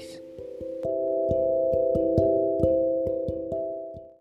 peace.